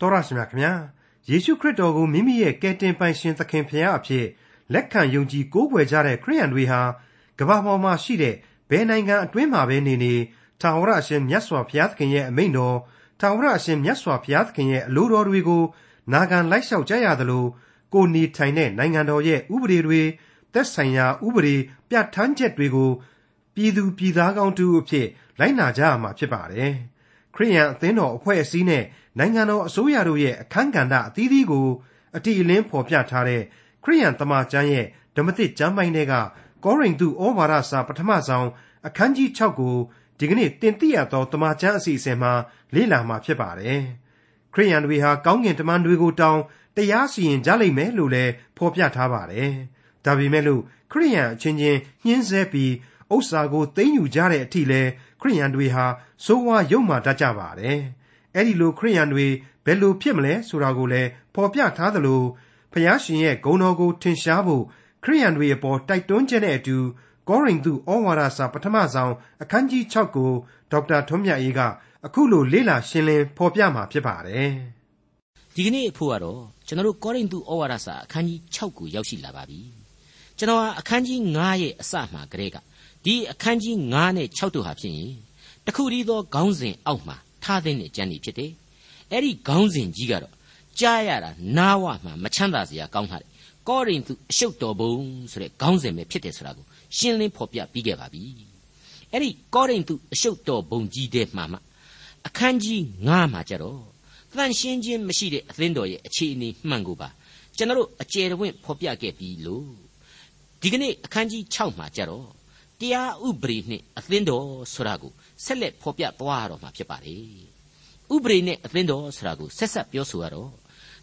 တော်ရရှိမြခင်ဗျာယေရှုခရစ်တော်ကိုမိမိရဲ့ကယ်တင်ပိုင်ရှင်သခင်ဖရာအဖြစ်လက်ခံယုံကြည်ကိုးကွယ်ကြတဲ့ခရိယန်တွေဟာကမ္ဘာပေါ်မှာရှိတဲ့ဘယ်နိုင်ငံအတွင်းမှာပဲနေနေထာဝရအရှင်မြတ်စွာဘုရားသခင်ရဲ့အမိန့်တော်ထာဝရအရှင်မြတ်စွာဘုရားသခင်ရဲ့အလိုတော်တွေကိုနာခံလိုက်လျှောက်ကြရသလိုကိုနေထိုင်တဲ့နိုင်ငံတော်ရဲ့ဥပဒေတွေသက်ဆိုင်ရာဥပဒေပြဋ္ဌာန်းချက်တွေကိုပြည်သူပြည်သားကောင်းတူအဖြစ်လိုက်နာကြရမှာဖြစ်ပါတယ်။ခရိယန်အသင်းတော်အဖွဲ့အစည်းနဲ့ နိုင်ငံတော်အစိုးရတို့ရဲ့အခန်းကဏ္ဍအသီးသီးကို အတိအလင်းဖော်ပြထားတဲ့ခရိယန်တမန်ကျမ်းရဲ့ဓမ္မသစ်ကျမ်းပိုင်းတွေကကောရိန္သုဩဝါဒစာပထမဆုံးအခန်းကြီး6ကိုဒီကနေ့တင်ပြရသောတမန်ကျမ်းအစီအစဉ်မှာလေ့လာမှာဖြစ်ပါတယ်။ခရိယန်တွေဟာကောင်းကင်တမန်တွေကိုတောင်းတရားစီရင်ကြလိမ့်မယ်လို့လည်းဖော်ပြထားပါတယ်။ဒါပေမဲ့လို့ခရိယန်အချင်းချင်းညှင်းဆဲပြီးဥစ္စာကိုသိမ်းယူကြတဲ့အထိလဲခရိယန်တွေဟာစိုးဝါရုံမာတတ်ကြပါတယ်။ အဲ့ဒီလိုခရိယန်တွေဘယ်လိုဖြစ်မလဲဆိုတာကိုလည်းဖော်ပြထားသလိုဖျားရှင်ရဲ့ဂုဏ်တော်ကိုထင်ရှားဖို့ခရိယန်တွေအပေါ်တိုက်တွန်းခြင်းနဲ့အတူကောရိန္သုဩဝါဒစာပထမဆုံးအခန်းကြီး6ကိုဒေါက်တာထွန်းမြတ်အေးကအခုလိုလေ့လာရှင်းလင်းဖော်ပြမှာဖြစ်ပါတယ်။ဒီကနေ့အဖို့ကတော့ကျွန်တော်တို့ကောရိန္သုဩဝါဒစာအခန်းကြီး6ကိုရောက်ရှိလာပါပြီ။ကျွန်တော်ဟာအခန်းကြီး9ရဲ့အစမှကတည်းကဒီအခန်းကြီး9နဲ့6တို့ဟာဖြစ်ရင်တခုတည်းသောခေါင်းစဉ်အောက်မှာ ထားတဲ့ကျမ်းဤဖြစ်တယ်။အဲ့ဒီခေါင်းစဉ်ကြီးကတော့ကြားရတာနားဝမှမချမ်းသာစရာကောင်းတာလေ။ကောရိန္သုအရှုပ်တော်ဘုံဆိုတဲ့ခေါင်းစဉ်ပဲဖြစ်တယ်ဆိုတာကိုရှင်းလင်းဖော်ပြပြီးခဲ့ပါပြီ။အဲ့ဒီကောရိန္သုအရှုပ်တော်ဘုံကြီးတဲ့မှာမှအခန်းကြီး9မှာကြတော့တန်ရှင်းခြင်းမရှိတဲ့အသင်းတော်ရဲ့အခြေအနေမှန်ကိုပါကျွန်တော်အကျယ်တဝင့်ဖော်ပြခဲ့ပြီးလို့ဒီကနေ့အခန်းကြီး6မှာကြတော့တရားဥပဒေနဲ့အသင်းတော်ဆိုတာကို ဆက်လက်ဖော်ပြသွားရတော့မှာဖြစ်ပါတယ်ဥပဒေနဲ့အသင်းတော်ဆိုတာကိုဆက်ဆက်ပြောဆိုရတော့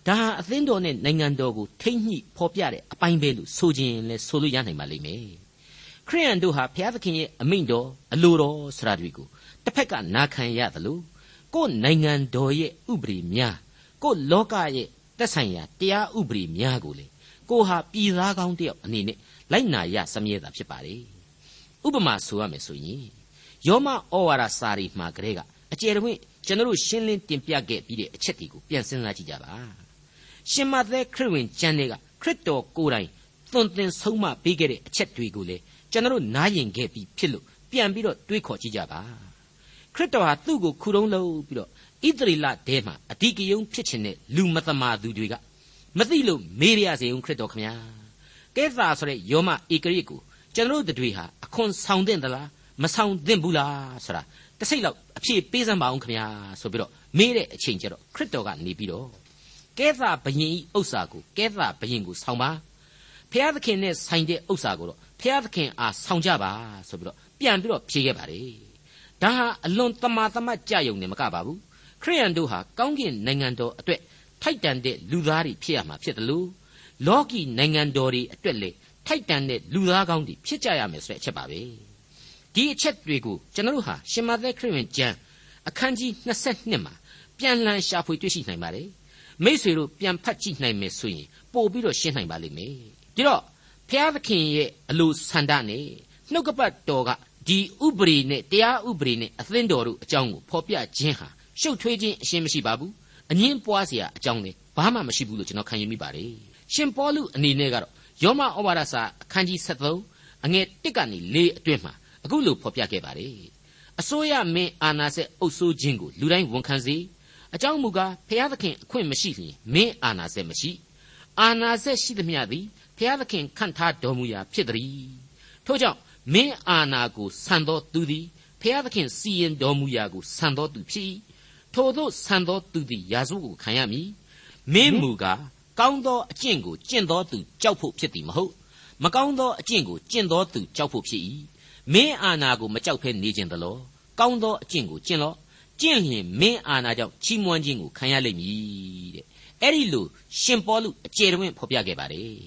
ဒါဟာအသင်းတော်နဲ့နိုင်ငံတော်ကိုထိမ့်ညှိဖော်ပြတဲ့အပိုင်းပဲလို့ဆိုခြင်းလဲဆိုလို့ရနိုင်ပါလိမ့်မယ်ခရိယန်တို့ဟာဘုရားသခင်ရဲ့အမိန့်တော်အလိုတော်ဆိုတာတွေကိုတစ်ဖက်ကနာခံရသလိုကိုယ်နိုင်ငံတော်ရဲ့ဥပဒေများကိုယ်လောကရဲ့သက်ဆိုင်ရာတရားဥပဒေများကိုလေကိုဟာပြည်သားကောင်းတယောက်အနေနဲ့လိုက်နာရစမြဲတာဖြစ်ပါလေဥပမာဆိုရမယ်ဆိုရင် ယောမဩဝါဒစာရီမှာကလေးကအကျယ်တဝင့်ကျွန်တော်ရှင်းလင်းတင်ပြခဲ့ပြီးတဲ့အချက်တွေကိုပြန်စဉ်းစားကြည့်ကြပါရှင်မသက်ခရစ်ဝင်ကျမ်းတွေကခရစ်တော်ကိုယ်တိုင်သွန်သင်ဆုံးမပေးခဲ့တဲ့အချက်တွေကိုလေကျွန်တော်နားရင်ခဲ့ပြီးဖြစ်လို့ပြန်ပြီးတော့တွေးခေါ်ကြည့်ကြပါခရစ်တော်ဟာသူ့ကိုခုတုံးလုပ်ပြီးတော့ဣသရေလတဲမှာအဓိကယုံဖြစ်ခြင်းနဲ့လူမသမာသူတွေကမသိလို့မေးရစေအောင်ခရစ်တော်ခမညာကဲသာဆိုတဲ့ယောမဧကရိကိုကျွန်တော်တို့တွေဟာအခွန်ဆောင်တဲ့သလား မဆောင်သင့်ဘူးလားဆိုတာတစိမ့်လောက်အဖြေပေးစမ်းပါအောင်ခမညာဆိုပြီးတော့မေးတဲ့အချိန်ကျတော့ခရစ်တော်ကနေပြီးတော့ကဲသာဘယင်ဤဥစ္စာကိုကဲသာဘယင်ကိုဆောင်ပါဖျားသခင်နဲ့ဆိုင်တဲ့ဥစ္စာကိုတော့ဖျားသခင်အားဆောင်ကြပါဆိုပြီးတော့ပြန်ပြီးတော့ဖြေခဲ့ပါတယ်ဒါဟာအလွန်တမာတမတ်ကြယုံနေမကပါဘူးခရိယန်တို့ဟာကောင်းကင်နိုင်ငံတော်အတွက်ထိုက်တန်တဲ့လူသားတွေဖြစ်ရမှာဖြစ်တယ်လို့လောကီနိုင်ငံတော်တွေအတွက်လေထိုက်တန်တဲ့လူသားကောင်းတွေဖြစ်ကြရမယ်ဆိုတဲ့အချက်ပါပဲ ဒီအချက်တွေကိုကျွန်တော်တို့ဟာရှင်မသက်ခရစ်ဝင်ကျမ်းအခန်းကြီး22မှာပြန်လှန်ရှာဖွေတွေ့ရှိနိုင်ပါတယ်မိษွေတို့ပြန်ဖတ်ကြည့်နိုင်မယ်ဆိုရင်ပို့ပြီးတော့ရှင်းနိုင်ပါလိမ့်မယ်ဒီတော့ဖျားသခင်ရဲ့အလိုဆန္ဒနဲ့နှုတ်ကပတ်တော်ကဒီဥပဒေနဲ့တရားဥပဒေနဲ့အသင်းတော်တို့အကြောင်းကိုဖော်ပြခြင်းဟာရှုပ်ထွေးခြင်းအရှင်းမရှိပါဘူးအငင်းပွားเสียအကြောင်းလည်းဘာမှမရှိဘူးလို့ကျွန်တော်ခံယူမိပါတယ်ရှင်ပေါလုအနေနဲ့ကတော့ယောမဩဝါဒစာအခန်းကြီး73အငယ်1ကနေ4အတွင်းမှာ အခုလိုဖော်ပြခဲ့ပါတယ်အစိုးရမင်းအာနာစက်အုပ်စိုးခြင်းကိုလူတိုင်းဝန်ခံစေအကြောင်းမူကားဖျားသခင်အခွင့်မရှိလျင်မင်းအာနာစက်မရှိအာနာစက်ရှိသမျှသည်ဖျားသခင်ခန့်ထားတော်မူရာဖြစ်သည်ထို့ကြောင့်မင်းအာနာကိုဆန်သောသူသည်ဖျားသခင်စီရင်တော်မူရာကိုဆန်သောသူဖြစ်ထို့သောဆန်သောသူသည်ယာစုကိုခံရမည်မင်းမူကားကောင်းသောအကျင့်ကိုကျင့်သောသူကြောက်ဖို့ဖြစ်သည်မဟုတ်မကောင်းသောအကျင့်ကိုကျင့်သောသူကြောက်ဖို့ဖြစ်၏ မင်းအာနာကိုမကြောက်ဖဲနေခြင်းတလို့ကောင်းသောအကျင့်ကိုကျင့်လော့ကျင့်လျင်မင်းအာနာကြောင့်ချီးမွမ်းခြင်းကိုခံရလိမ့်မည်တဲ့အဲ့ဒီလိုရှင်ပေါလုအကျေတွင်ဖော်ပြခဲ့ပါတယ်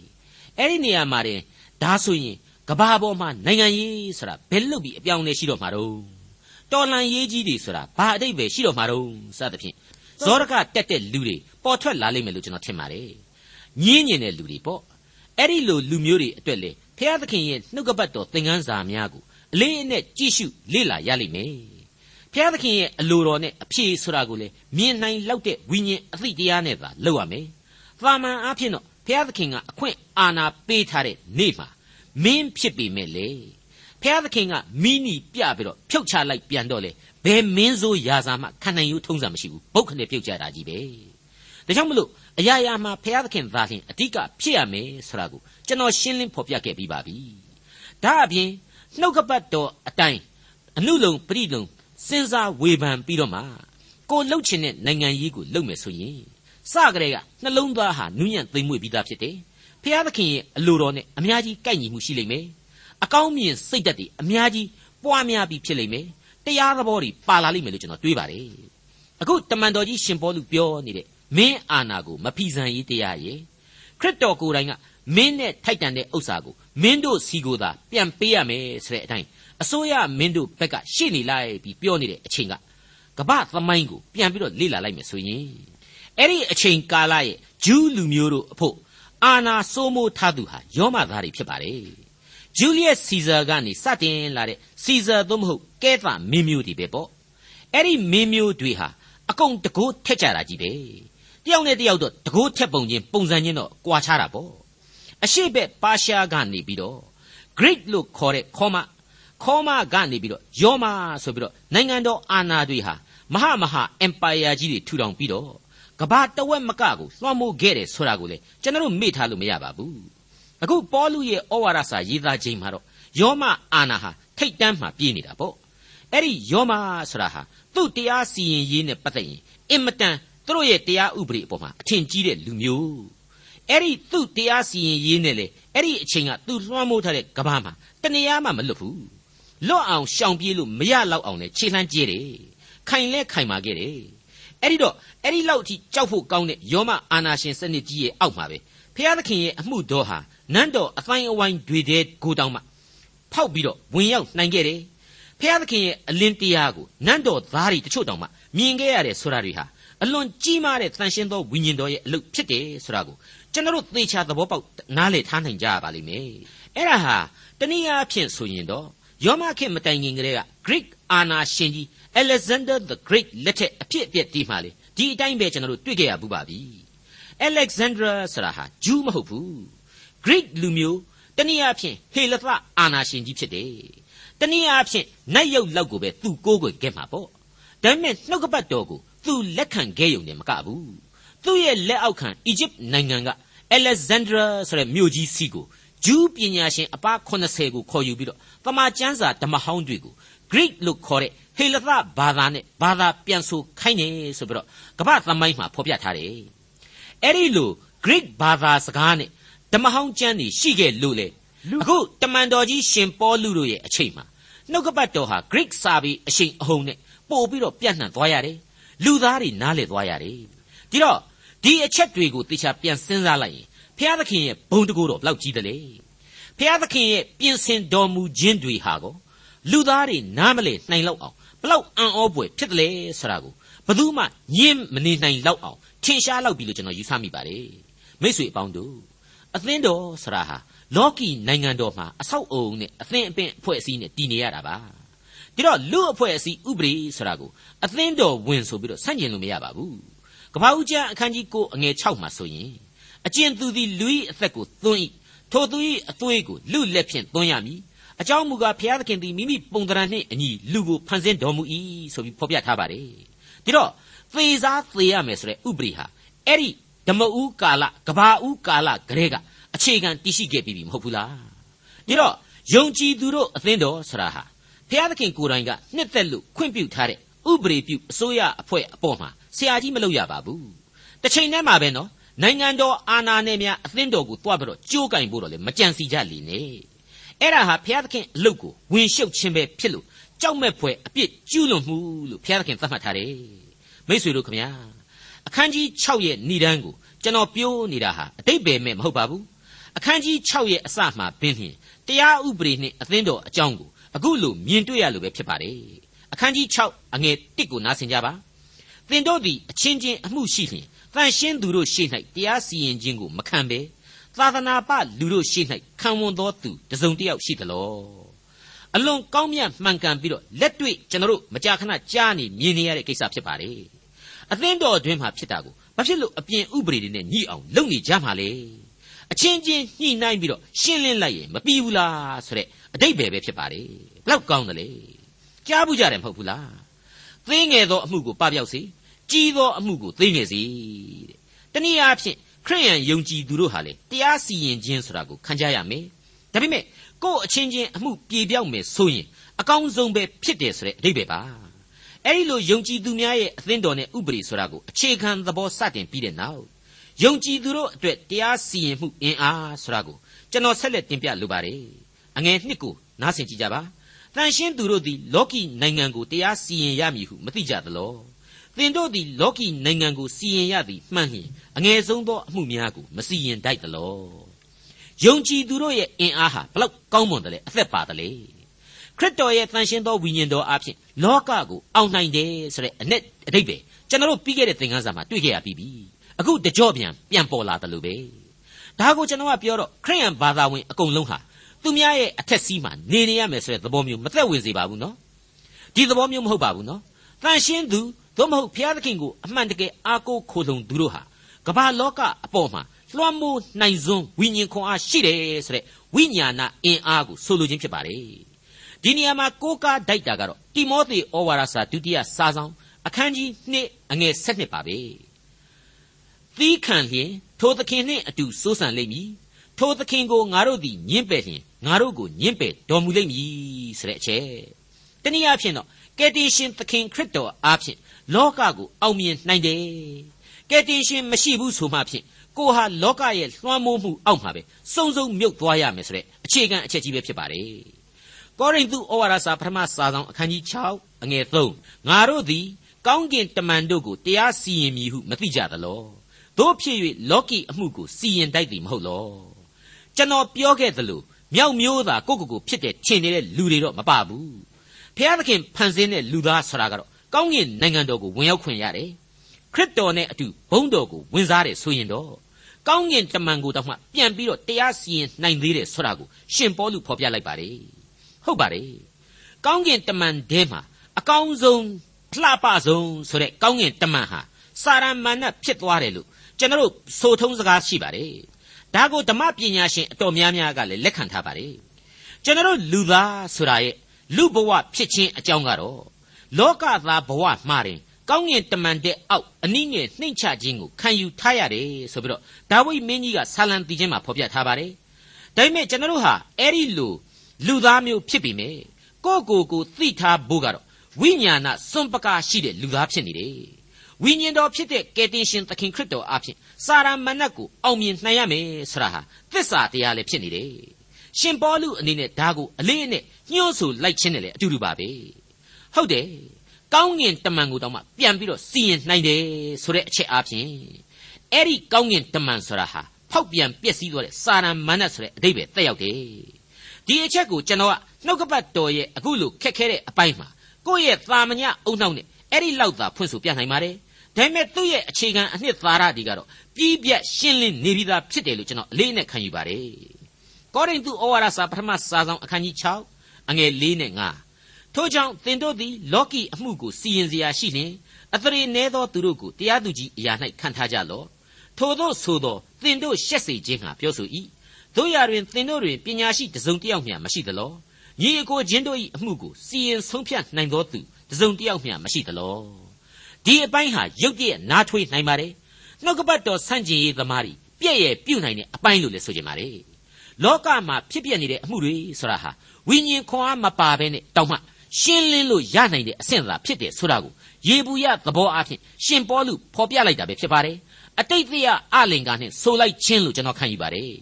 အဲ့ဒီနေရာမှာတင်ဒါဆိုရင်ကဘာပေါ်မှာနိုင်ငံရေးဆိုတာဘယ်လုပ်ပြီးအပြောင်းလဲရှိတော့မှာတော့တော်လန်ရေးကြီးတွေဆိုတာဘာအတိတ်ပဲရှိတော့မှာတော့စသဖြင့်ဇောရကတက်တဲ့လူတွေပေါ်ထွက်လာလိမ့်မယ်လို့ကျွန်တော်ထင်ပါတယ်ညင်းညင်တဲ့လူတွေပေါ့အဲ့ဒီလိုလူမျိုးတွေအတွက်လေဖျားသခင်ရဲ့နှုတ်ကပတ်တော်သင်ခန်းစာများကို အလေးအနက်ကြည့်ရှုလေ့လာရလိမ့်မယ်ဖျားသခင်ရဲ့အလိုတော်နဲ့အဖြေဆိုတာကိုလေမြင်နိုင်လောက်တဲ့ဝိညာဉ်အသိတရားနဲ့သာလုပ်ရမယ်။သာမန်အားဖြင့်တော့ဘုရားသခင်ကအခွင့်အာဏာပေးထားတဲ့နေ့မှာမင်းဖြစ်ပေမဲ့လေဘုရားသခင်ကမိနီပြပြီးတော့ဖြုတ်ချလိုက်ပြန်တော့လေဘယ်မင်းဆိုရာဇာမှခံနိုင်ယူထုံးစံမရှိဘူးပုတ်ခနဲ့ပြုတ်ကြတာကြီးပဲဒါကြောင့်မလို့အရာရာမှာဘုရားသခင်သာလျှင်အဓိကဖြစ်ရမယ်ဆိုတာကိုကျွန်တော်ရှင်းလင်းဖော်ပြခဲ့ပြီးပါပြီဒါအပြင် နှုတ်ကပတ်တော်အတိုင်းအနုလုံပရိလုံစဉ်းစားဝေဖန်ပြီးတော့မှကိုလှုပ်ချင်တဲ့နိုင်ငံရေးကိုလှုပ်မယ်ဆိုရင်စကြတဲ့ကနှလုံးသားဟာနူးညံ့သိမ်မွေ့ပြီးသားဖြစ်တယ်ဖျားသခင်ရဲ့အလိုတော်နဲ့အများကြီးကိုက်ညီမှုရှိလိမ့်မယ်အကောင်းမြင်စိတ်ဓာတ်တွေအများကြီးပွားများပြီးဖြစ်လိမ့်မယ်တရားသဘောတွေပါလာလိမ့်မယ်လို့ကျွန်တော်တွေးပါတယ်အခုတမန်တော်ကြီးရှင်ပေါလုပြောနေတဲ့မင်းအာနာကိုမဖီဆန်ရေးတရားရဲ့ခရစ်တော်ကိုယ်တိုင်က မင်းနဲ့ထိုက်တန်တဲ့ဥစ္စာကိုမင်းတို့စီကိုသာပြန်ပေးရမယ်ဆိုတဲ့အတိုင်းအစိုးရမင်းတို့ဘက်ကရှေ့နေလိုက်ပြီးပြောနေတဲ့အချိန်ကကပ္ပသမိုင်းကိုပြန်ပြီးတော့လေ့လာလိုက်မယ်ဆိုရင်အဲ့ဒီအချိန်ကာလရဲ့ဂျူးလူမျိုးတို့အဖို့အာနာစိုးမိုးထားသူဟာယောမသားတွေဖြစ်ပါတယ်ဂျူလီယက်စီဇာကနေစတင်လာတဲ့စီဇာသို့မဟုတ်ကဲသမင်းမျိုးတွေပဲပေါ့အဲ့ဒီမင်းမျိုးတွေဟာအကုန်တကိုးထက်ကြတာကြီးပဲတယောက်နဲ့တယောက်တော့တကိုးထက်ပုံချင်းပုံစံချင်းတော့ကွာခြားတာပေါ့ အရှိဘက်ပါရှားကနေပြီးတော့ Greek လို့ခေါ်တဲ့ခေါမခေါမကနေပြီးတော့ယောမဆိုပြီးတော့နိုင်ငံတော်အာဏာတွေဟာမဟာမဟာ empire ကြီးတွေထူထောင်ပြီးတော့ကဘာတဝက်မကကိုလွှမ်းမိုးခဲ့တယ်ဆိုတာကိုလေကျွန်တော်တို့မေ့ထားလို့မရပါဘူးအခုပေါလုရဲ့ဩဝါဒစာရေးသားခြင်းမှာတော့ယောမအာနာဟာထိတ်တန်းမှာပြေးနေတာပေါ့အဲ့ဒီယောမဆိုတာဟာသူ့တရားစီရင်ရေးနဲ့ပတ်သက်ရင်အင်မတန်သူတို့ရဲ့တရားဥပဒေအပေါ်မှာအထင်ကြီးတဲ့လူမျိုး အဲ့ဒီသူ့တရားစီရင်ရေးနဲ့လေအဲ့ဒီအချိန်ကသူလွှမ်းမိုးထားတဲ့ကဘာမှာတနေရာမှမလွတ်ဘူးလွတ်အောင်ရှောင်ပြေးလို့မရတော့အောင်နဲ့ခြေလှမ်းကျဲတယ်ခိုင်လဲခိုင်မာခဲ့တယ်အဲ့ဒီတော့အဲ့ဒီလောက်အထိကြောက်ဖို့ကောင်းတဲ့ယောမအာနာရှင်စနစ်ကြီးရဲ့အောက်မှာပဲဖျားသခင်ရဲ့အမှုတော်ဟာနန်းတော်အတိုင်းအဝိုင်းတွေတဲ့ကိုတောင်မှဖောက်ပြီးတော့ဝင်ရောက်နိုင်ခဲ့တယ်ဖျားသခင်ရဲ့အလင်းတရားကိုနန်းတော်သားတွေတချို့တောင်မှမြင်ခဲ့ရတယ်ဆိုတာတွေဟာအလွန်ကြီးမားတဲ့တန်ရှင်းသောဝိညာဉ်တော်ရဲ့အလုပ်ဖြစ်တယ်ဆိုတာကို ကျွန်တော်တို့သေချာသဘောပေါက်နားလည်ထားနိုင်ကြရပါလိမ့်မယ်အဲ့ဒါဟာတနည်းအားဖြင့်ဆိုရင်တော့ယောမခေတ်မတိုင်ခင်ကလေးက Greek အာနာရှင်ကြီး Alexander the Great လက်ထက်အဖြစ်အပျက်ဒီမှာလေဒီအတိုင်းပဲကျွန်တော်တို့တွေ့ကြရဘူးပါပြီ Alexandra ဆိုတာဟာဂျူးမဟုတ်ဘူး Greek လူမျိုးတနည်းအားဖြင့်ဟေလသအာနာရှင်ကြီးဖြစ်တယ်တနည်းအားဖြင့်နတ်ရုပ်လောက်ကိုပဲသူကိုးကွယ်ခဲ့မှာပေါ့ဒါပေမဲ့နှုတ်ကပတ်တော်ကိုသူလက်ခံခဲ့ရုံနဲ့မကဘူး သူ့ရဲ့လက်အောက်ခံအီဂျစ်နိုင်ငံက Alexandra ဆိုတဲ့မြို့ကြီးစီကိုဂျူးပညာရှင်အပါ80ကိုခေါ်ယူပြီးတော့တမန်ကျမ်းစာဓမ္မဟောင်းတွေကို Greek လို့ခေါ်တဲ့ဟေလသဘာသာနဲ့ဘာသာပြန်ဆိုခိုင်းနေဆိုပြီးတော့ကမ္ဘာသမိုင်းမှာဖော်ပြထားတယ်အဲ့ဒီလို Greek ဘာသာစကားနဲ့ဓမ္မဟောင်းကျမ်းတွေရှိခဲ့လို့လေအခုတမန်တော်ကြီးရှင်ပေါလုတို့ရဲ့အချိန်မှာနှုတ်ကပတ်တော်ဟာ Greek စာပေအရှိန်အဟုန်နဲ့ပို့ပြီးတော့ပြန့်နှံ့သွားရတယ်လူသားတွေနားလည်သွားရတယ် ဒီတော့ဒီအချက်တွေကိုတေချာပြန်စဉ်းစားလိုက်ရင်ဖျားသခင်ရဲ့ဘုံတကူတော့ဘလောက်ကြီးတယ်လေဖျားသခင်ရဲ့ပြင်ဆင်တော်မူခြင်းတွေဟာကိုလူသားတွေနားမလည်နိုင်လောက်အောင်ဘလောက်အံ့ဩပွေဖြစ်တယ်လေဆိုတာကိုဘယ်သူမှညင်းမနေနိုင်လောက်အောင်ထင်ရှားလောက်ပြီလို့ကျွန်တော်ယူဆမိပါတယ်မိတ်ဆွေအပေါင်းတို့အသင်းတော်ဆိုတာဟာလောကီနိုင်ငံတော်မှာအဆောက်အုံနဲ့အသင်းအပင်အဖွဲ့အစည်းနဲ့တည်နေရတာပါဒီတော့လူအဖွဲ့အစည်းဥပဒေဆိုတာကိုအသင်းတော်ဝင်ဆိုပြီးတော့ဆန့်ကျင်လို့မရပါဘူး ကပ္ပဦးကျမ်းအခန်းကြီး9အငယ်6မှာဆိုရင်အကျဉ်သူသည်လူ၏အသက်ကိုသွန်း၏ထိုသူ၏အသွေးကိုလူလက်ဖြင့်သွန်းရမည်အကြောင်းမူကားဘုရားသခင်သည်မိမိပုံသဏ္ဍာန်နှင့်အညီလူကိုဖန်ဆင်းတော်မူ၏ဆိုပြီးဖော်ပြထားပါတယ်ဒီတော့သေစားသေရမယ်ဆိုတဲ့ဥပဒေဟာအဲ့ဒီဓမ္မဦးကာလကဘာဦးကာလကလေးကအခြေခံတည်ရှိခဲ့ပြီမဟုတ်ဘူးလားဒီတော့ယုံကြည်သူတို့အသင်းတော်ဆရာဟာဘုရားသခင်ကိုယ်တိုင်ကနှစ်သက်လို့ခွင့်ပြုထားတဲ့ဥပဒေပြုအစိုးရအဖွဲ့အပေါ်မှာ ဆရာကြီးမလုပ်ရပါဘူးတစ်ချိန်တည်းမှာပဲနော်နိုင်ငံတော်အာဏာနဲ့များအသင်းတော်ကိုတွားပြီးတော့ကြိုးကင်ဖို့တော့လေမကြံစီကြလိမ့်နဲ့အဲ့ဒါဟာဘုရားသခင်အလုတ်ကိုဝင်ရှုပ်ခြင်းပဲဖြစ်လို့ကြောက်မဲ့ဖွယ်အပြစ်ကျူးလွန်မှုလို့ဘုရားသခင်သတ်မှတ်ထားတယ်မိษွေတို့ခမညာအခန်းကြီး6ရဲ့ဏိဒန်းကိုကျွန်တော်ပြောနေတာဟာအတိတ်ပဲမဲ့မဟုတ်ပါဘူးအခန်းကြီး6ရဲ့အစမှပင်ဖြင့်တရားဥပဒေနှင့်အသင်းတော်အကြောင်းကိုအခုလိုမြင်တွေ့ရလို့ပဲဖြစ်ပါတယ်အခန်းကြီး6အငယ်1ကိုနားဆင်ကြပါ သင်တို့သည်အချင်းချင်းအမှုရှိလျင်တန်ရှင်းသူတို့ရှေ့၌တရားစီရင်ခြင်းကိုမခံဘဲသာသနာပလူတို့ရှေ့၌ခံဝန်သောသူတစုံတစ်ယောက်ရှိသလောအလွန်ကောင်းမြတ်မှန်ကန်ပြီးတော့လက်တွေ့ကျွန်တော်တို့မကြာခဏကြားနေမြင်နေရတဲ့ကိစ္စဖြစ်ပါတယ်အသင်းတော်အတွင်းမှာဖြစ်တာကိုဘာဖြစ်လို့အပြင်ဥပဒေတွေနဲ့ညှိအောင်လုပ်နေကြမှာလဲအချင်းချင်းညှိနှိုင်းပြီးတော့ရှင်းလင်းလိုက်ရင်မပြီးဘူးလားဆိုတဲ့အတိတ်ပဲပဲဖြစ်ပါတယ်ဘလောက်ကောင်းတယ်လေကြားဘူးကြတယ်မဟုတ်ဘူးလားသင်းငယ်သောအမှုကိုပပျောက်စေ ကြီးသောအမှုကိုသိငယ်စေတဲ့တနည်းအားဖြင့်ခရိယန်ယုံကြည်သူတို့ဟာလေတရားစီရင်ခြင်းဆိုတာကိုခံကြရမယ်ဒါပေမဲ့ကိုယ့်အချင်းချင်းအမှုပြေပြောက်မယ်ဆိုရင်အကောင်းဆုံးပဲဖြစ်တယ်ဆိုတဲ့အဓိပ္ပာယ်ပါအဲ့ဒီလိုယုံကြည်သူများရဲ့အသင်းတော်နဲ့ဥပဒေဆိုတာကိုအခြေခံသဘောစတင်ပြီးတဲ့နောက်ယုံကြည်သူတို့အတွက်တရားစီရင်မှုအင်အားဆိုတာကိုကျွန်တော်ဆက်လက်တင်ပြလိုပါတယ်အငယ်နှစ်ကိုနားဆင်ကြည့်ကြပါတန်ရှင်းသူတို့သည်လောကီနိုင်ငံကိုတရားစီရင်ရမည်ဟုမသိကြသလော သင်တို့သည်လောကီနိုင်ငံကိုစီရင်ရသည်မှန်လျင်အငယ်ဆုံးသောအမှုများကိုမစီရင်တတ်သလောယုံကြည်သူတို့ရဲ့အင်အားဟာဘလောက်ကောင်းမွန်တယ်လဲအသက်ပါတယ်လေခရစ်တော်ရဲ့တန်ရှင်းသောဝိညာဉ်တော်အဖြစ်လောကကိုအောင်နိုင်တယ်ဆိုတဲ့အ내အတိတ်ပဲကျွန်တော်တို့ပြီးခဲ့တဲ့သင်ခန်းစာမှာတွေ့ခဲ့ရပြီးပြီအခုတကြော့ပြန်ပြန်ပေါ်လာတယ်လို့ပဲဒါကိုကျွန်တော်ကပြောတော့ခရိယန်ဘာသာဝင်အကုန်လုံးဟာသူများရဲ့အထက်စီးမှာနေနေရမယ်ဆိုတဲ့သဘောမျိုးမသက်ဝင်စေပါဘူးနော်ဒီသဘောမျိုးမဟုတ်ပါဘူးနော်တန်ရှင်းသူ သို့မဟုတ်ဘုရားသခင်ကိုအမှန်တကယ်အားကိုးခိုလုံသူတို့ဟာကမ္ဘာလောကအပေါ်မှာလွှမ်းမိုးနိုင်စွန်းဝိညာဉ်ခွန်အားရှိတယ်ဆိုတဲ့ဝိညာဏအင်အားကိုဆိုလိုခြင်းဖြစ်ပါတယ်ဒီနေရာမှာကိုးကားတိုက်တာကတော့တိမောသေဩဝါဒစာဒုတိယစာဆောင်အခန်းကြီး2အငယ်7ပါပဲသီးခံလျင်ထိုသခင်နှင့်အတူစိုးစံလိမ့်မည်ထိုသခင်ကိုငါတို့သည်ညှင်းပယ်လျင်ငါတို့ကိုညှင်းပယ်တော်မူလိမ့်မည်ဆိုတဲ့အချက်တနည်းအားဖြင့်တော့ကယ်တင်ရှင်သခင်ခရစ်တော်အားဖြင့် လောကကိုအောင်မြင်နိုင်တယ်ကယ်တင်ရှင်မရှိဘူးဆိုမှဖြင့်ကိုဟာလောကရဲ့လွှမ်းမိုးမှုအောက်မှာပဲစုံစုံမြုပ်သွားရမယ်ဆိုတဲ့အခြေခံအချက်ကြီးပဲဖြစ်ပါတယ်ကောရိန္သုဩဝါဒစာပထမစာဆောင်အခန်းကြီး6အငယ်3ငါတို့သည်ကောင်းကင်တမန်တို့ကိုတရားစီရင်မည်ဟုမသိကြသလောတို့ဖြစ်၍လောကီအမှုကိုစီရင်တိုက်သည်မဟုတ်လောကျွန်တော်ပြောခဲ့သလိုမြောက်မျိုးသာကိုကိုကိုဖြစ်တဲ့ထင်နေတဲ့လူတွေတော့မပါဘူးဖျားသခင်ဖန်ဆင်းတဲ့လူသားဆိုတာကတော့ ကောင်းကင်နိုင်ငံတော်ကိုဝင်ရောက်ခွင့်ရတယ်ခရစ်တော်နဲ့အတူဘုန်းတော်ကိုဝင်စားတယ်ဆိုရင်တော့ကောင်းကင်တမန်ကိုတောင်မှပြန်ပြီးတော့တရားစီရင်နိုင်သေးတယ်ဆိုတာကိုရှင်ပေါလုဖော်ပြလိုက်ပါတယ်ဟုတ်ပါတယ်ကောင်းကင်တမန်တဲမှာအကောင်းဆုံးလှပဆုံးဆိုတဲ့ကောင်းကင်တမန်ဟာစာရမဏတ်ဖြစ်သွားတယ်လို့ကျွန်တော်တို့ဆိုထုံးစကားရှိပါတယ်ဒါကိုဓမ္မပညာရှင်အတော်များများကလည်းလက်ခံထားပါတယ်ကျွန်တော်တို့လူသားဆိုတာရဲ့လူဘဝဖြစ်ခြင်းအကြောင်းကတော့ လောကသားဘဝမှာတင်ကောင်းငင်တမန်တဲ့အောက်အနည်းငယ်နှိမ့်ချခြင်းကိုခံယူထားရတယ်ဆိုပြီးတော့ဒါဝိမင်းကြီးကဆာလံတီချင်းမှာဖော်ပြထားပါတယ်ဒါပေမဲ့ကျွန်တော်တို့ဟာအဲ့ဒီလူလူသားမျိုးဖြစ်ပြီမယ်ကိုယ့်ကိုယ်ကိုသိထားဖို့ကတော့ဝိညာဏစွန့်ပကားရှိတဲ့လူသားဖြစ်နေတယ်ဝိညာဉ်တော်ဖြစ်တဲ့ကယ်တင်ရှင်သခင်ခရစ်တော်အဖင်စာရမဏတ်ကိုအောင်မြင်နိုင်ရမယ်ဆိုတာဟာသစ္စာတရားလည်းဖြစ်နေတယ်ရှင်ပေါလုအနေနဲ့ဒါကိုအလေးအနက်ညှို့ဆိုလိုက်ခြင်းနဲ့လည်းအတူတူပါပဲ ဟုတ်တယ်ကောင်းငင်တမန်ကိုတောင်မှပြန်ပြီးတော့စီရင်နိုင်တယ်ဆိုတဲ့အချက်အပြင်အဲ့ဒီကောင်းငင်တမန်ဆိုတာဟာဖောက်ပြန်ပျက်စီးသွားတဲ့စာရန်မဏတ်ဆိုတဲ့အဓိပ္ပာယ်တက်ရောက်တယ်ဒီအချက်ကိုကျွန်တော်ကနှုတ်ကပတ်တော်ရဲ့အခုလိုခက်ခဲတဲ့အပိုင်းမှာကိုယ့်ရဲ့သာမညအုံနောက်နဲ့အဲ့ဒီလောက်သာဖွင့်ဆိုပြနိုင်ပါတယ်ဒါပေမဲ့သူ့ရဲ့အခြေခံအနှစ်သာရတွေကတော့ပြီးပြတ်ရှင်းလင်းနေပြီးသားဖြစ်တယ်လို့ကျွန်တော်အလေးနဲ့ခံယူပါတယ်ကောရိန္သုဩဝါဒစာပထမစာဆောင်အခန်းကြီး6အငယ်၄နဲ့5 ထို့ကြောင့်သင်တို့သည်လောကီအမှုကိုစီရင်เสียရှိလျင်အသရေနည်းသောသူတို့ကိုတရားသူကြီးအရာ၌ခံထားကြလော့ထို့သောဆိုသောသင်တို့ရှက်စေခြင်းဟာပြောဆို၏တို့ရာတွင်သင်တို့တွင်ပညာရှိတစုံတစ်ယောက်မျှမရှိသလောညီအကိုချင်းတို့၏အမှုကိုစီရင်ဆုံးဖြတ်နိုင်သောသူတစုံတစ်ယောက်မျှမရှိသလောဒီအပိုင်းဟာရုပ်တရက်နားထွေးနိုင်ပါတယ်နှုတ်ကပတ်တော်ဆန့်ကျင်ရေးသမားတွေပြည့်ရဲ့ပြုတ်နိုင်တဲ့အပိုင်းလို့လည်းဆိုကြပါလေလောကမှာဖြစ်ပြနေတဲ့အမှုတွေဆိုတာဟာဝိညာဉ်ခွန်အားမပါဘဲနဲ့တောင်းမှ ရှင်းလင်းလို့ရနိုင်တဲ့အဆင့်သာဖြစ်တယ်ဆိုတာကိုယေဘူးယသဘောအဖြစ်ရှင်ပေါလုဖော်ပြလိုက်တာပဲဖြစ်ပါတယ်အတိတ်တရားအလင်္ကာနဲ့ဆိုလိုက်ခြင်းလို့ကျွန်တော်ခံယူပါတယ်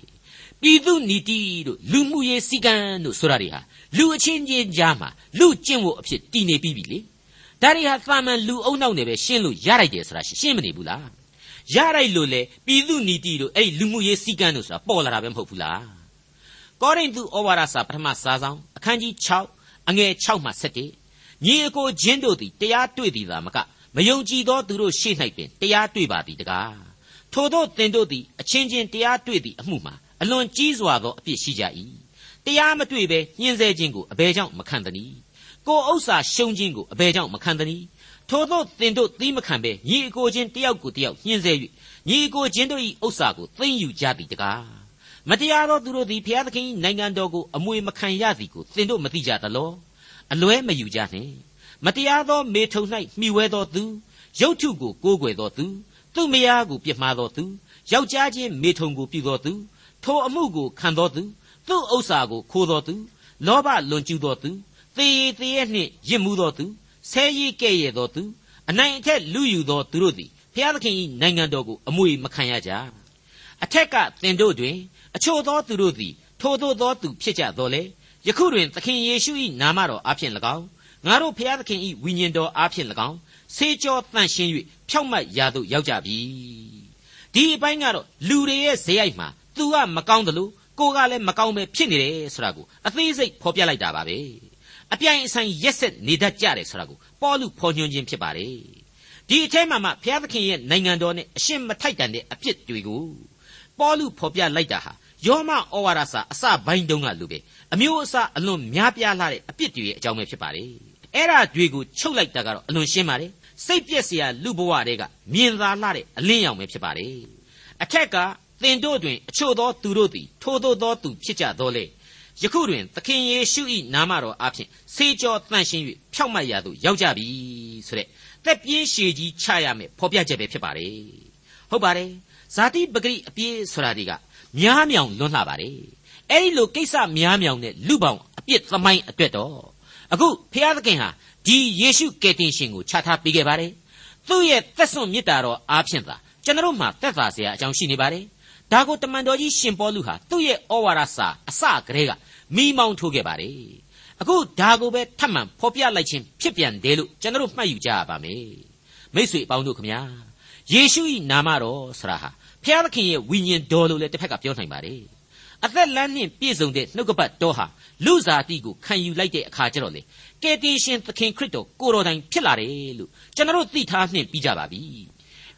ပြည်သူနီတိတို့လူမှုရေးစည်းကမ်းတို့ဆိုတာတွေဟာလူအချင်းချင်းကြားမှာလူကျင့်ဝတ်အဖြစ်တည်နေပြီးပြီလေဒါတွေဟာသာမန်လူအုံနောက်နဲ့ပဲရှင်းလို့ရလိုက်တယ်ဆိုတာရှင်းမနေဘူးလားရလိုက်လို့လေပြည်သူနီတိတို့အဲ့ဒီလူမှုရေးစည်းကမ်းတို့ဆိုတာပေါ်လာတာပဲမဟုတ်ဘူးလားကောရိန္သုဩဝါဒစာပထမစာဆောင်အခန်းကြီး6 အငယ်6မှ7ညီအကိုချင်းတို့သည်တရားတွေ့သည်သာမကမယုံကြည်သောသူတို့ရှေ့၌ပင်တရားတွေ့ပါသည်တကားထို့သောသင်တို့သည်အချင်းချင်းတရားတွေ့သည့်အမှုမှာအလွန်ကြီးစွာသောအပြစ်ရှိကြ၏တရားမတွေ့ပဲညှင်းဆဲခြင်းကိုအဘယ်ကြောင့်မခံသနည်းကိုဥစ္စာရှုံးခြင်းကိုအဘယ်ကြောင့်မခံသနည်းထို့သောသင်တို့သီးမခံပဲညီအကိုချင်းတယောက်ကိုတယောက်ညှင်းဆဲ၍ညီအကိုချင်းတို့၏ဥစ္စာကိုသိမ်းယူကြသည်တကား မတရားသောသူတို့သည်ဘုရားသခင်၏နိုင်ငံတော်ကိုအမွေမခံရသည်ကိုသင်တို့မသိကြသလောအလွဲမယူကြနှင့်မတရားသောမေထုံ၌မှီဝဲသောသူရုပ်ထုကိုကိုးကွယ်သောသူသူ့မယားကိုပြစ်မှားသောသူယောက်ျားချင်းမေထုံကိုပြုသောသူထိုအမှုကိုခံသောသူသူ့ဥစ္စာကိုခိုးသောသူလောဘလွန်ကျူးသောသူသေရည်သေရနှင့်ရစ်မှုသောသူဆဲရည်ကဲ့ရဲ့သောသူအနိုင်အထက်လူယူသောသူတို့သည်ဘုရားသခင်၏နိုင်ငံတော်ကိုအမွေမခံရကြအထက်ကသင်တို့တွင် အချို့သောသူတို့သည်ထိုသို့သောသူဖြစ်ကြတော်လေယခုတွင်သခင်ယေရှု၏နာမတော်အားဖြင့်၎င်းငါတို့ဘုရားသခင်၏ဝိညာဉ်တော်အားဖြင့်၎င်းဆေးကြောတန့်ရှင်း၍ဖြောက်မတ်ရာသို့ရောက်ကြပြီဒီအပိုင်းကတော့လူတွေရဲ့ဇေယိုက်မှာသူကမကောင်းတယ်လို့ကိုကလည်းမကောင်းပဲဖြစ်နေတယ်ဆိုတာကိုအသေးစိတ်ဖော်ပြလိုက်တာပါပဲအပြိုင်အဆိုင်ရက်ဆက်နေတတ်ကြတယ်ဆိုတာကိုပေါ်လူဖော်ညွှန်းခြင်းဖြစ်ပါတယ်ဒီအထဲမှာမှဘုရားသခင်ရဲ့နိုင်ငံတော်နဲ့အရှင်းမထိုက်တန်တဲ့အဖြစ်တွေကိုပေါ်လူဖော်ပြလိုက်တာဟာ ယောမဩဝါဒစာအစပိုင်းတုန်းကလူပဲအမျိုးအစားအလွန်များပြားလာတဲ့အပြစ်တွေရဲ့အကြောင်းပဲဖြစ်ပါတယ်အဲ့ဒါတွေကိုချုပ်လိုက်တာကတော့အလွန်ရှင်းပါတယ်စိတ်ပြက်စရာလူဘဝတွေကမြင်သာလာတဲ့အလင်းရောင်ပဲဖြစ်ပါတယ်အထက်ကသင်တို့တွင်အချို့သောသူတို့သည်ထိုသို့သောသူဖြစ်ကြသောလေယခုတွင်သခင်ယေရှု၏နာမတော်အဖျင်စေကြောတန်ရှင်း၍ဖြောက်မတ်ရာသို့ရောက်ကြပြီဆိုတဲ့တက်ပြင်းရှည်ကြီးချရမယ်ဖော်ပြချက်ပဲဖြစ်ပါတယ်ဟုတ်ပါတယ်ဇာတိပဂရိအပြည့်ဆိုတာတွေက များမြောင်လွန်းလှပါတယ်အဲ့ဒီလိုကိစ္စများမြောင်တဲ့လူပေါင်းအပြစ်သမိုင်းအတွက်တော့အခုဖျားသခင်ဟာဒီယေရှုကယ်တင်ရှင်ကိုခြားထားပေးခဲ့ပါတယ်သူ့ရဲ့သက်စွန့်မြတ်တာတော်အားဖြင့်သာကျွန်တော်မှသက်သာစရာအကြောင်းရှိနေပါတယ်ဒါကိုတမန်တော်ကြီးရှင်ပေါလုဟာသူ့ရဲ့ဩဝါဒစာအစကတည်းကမိမောင်းထိုးခဲ့ပါတယ်အခုဒါကိုပဲထပ်မံဖော်ပြလိုက်ခြင်းဖြစ်ပြန်တယ်လို့ကျွန်တော်မှတ်ယူကြရပါမယ်မိတ်ဆွေအပေါင်းတို့ခမညာယေရှု၏နာမတော်ဆရာဟာ ဖျားသခင်ရဲ့ဝိညာဉ်တော်လို့လည်းတစ်ဖက်ကပြောနိုင်ပါတယ်အသက်လမ်းနှင့်ပြည့်စုံတဲ့နှုတ်ကပတ်တော်ဟာလူစားတိကိုခံယူလိုက်တဲ့အခါကျတော့လေကယ်တင်ရှင်သခင်ခရစ်တော်ကိုတော်တိုင်ဖြစ်လာတယ်လို့ကျွန်တော်သိထားနှင့်ပြီးကြပါပြီ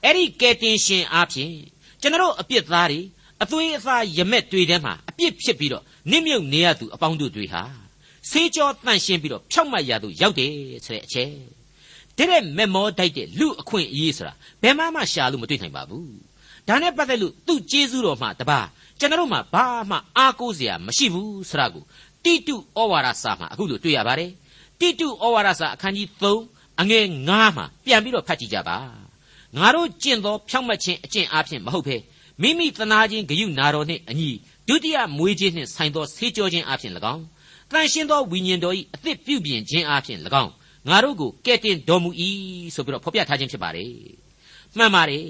အဲ့ဒီကယ်တင်ရှင်အားဖြင့်ကျွန်တော်အပြစ်သားတွေအသွေးအသားရမက်တွေထဲမှာအပြစ်ဖြစ်ပြီးတော့နစ်မြုပ်နေရသူအပေါင်းတို့တွေဟာဆေးကြောတန့်ရှင်းပြီးတော့ဖြောက်မှတ်ရသူရောက်တယ်ဆိုတဲ့အချက်တဲ့တဲ့မက်မောတိုက်တဲ့လူအခွင့်အရေးဆိုတာဘယ်မှမှရှာလို့မတွေ့နိုင်ပါဘူး ဒါနဲ့ပတ်သက်လို့သူ့ကျေးဇူးတော်မှတပါကျွန်တော်မှဘာမှအားကိုးစရာမရှိဘူးဆိုတာကိုတိတုဩဝါဒစာမှာအခုလိုတွေ့ရပါတယ်တိတုဩဝါဒစာအခန်းကြီး3အငယ်9မှာပြန်ပြီးတော့ဖတ်ကြည့်ကြပါငါတို့ကျင့်သောဖြောင့်မတ်ခြင်းအကျင့်အပြင်မဟုတ်ဘဲမိမိတနာခြင်းဂယုနာတော်နှင့်အညီဒုတိယမွေးခြင်းနှင့်ဆိုင်သောဆေးကြောခြင်းအပြင်၎င်းတန်ရှင်းသောဝိညာဉ်တော်၏အသစ်ပြုပြင်ခြင်းအပြင်၎င်းငါတို့ကိုကဲ့တင်တော်မူ၏ဆိုပြီးတော့ဖော်ပြထားခြင်းဖြစ်ပါတယ်မှန်ပါတယ်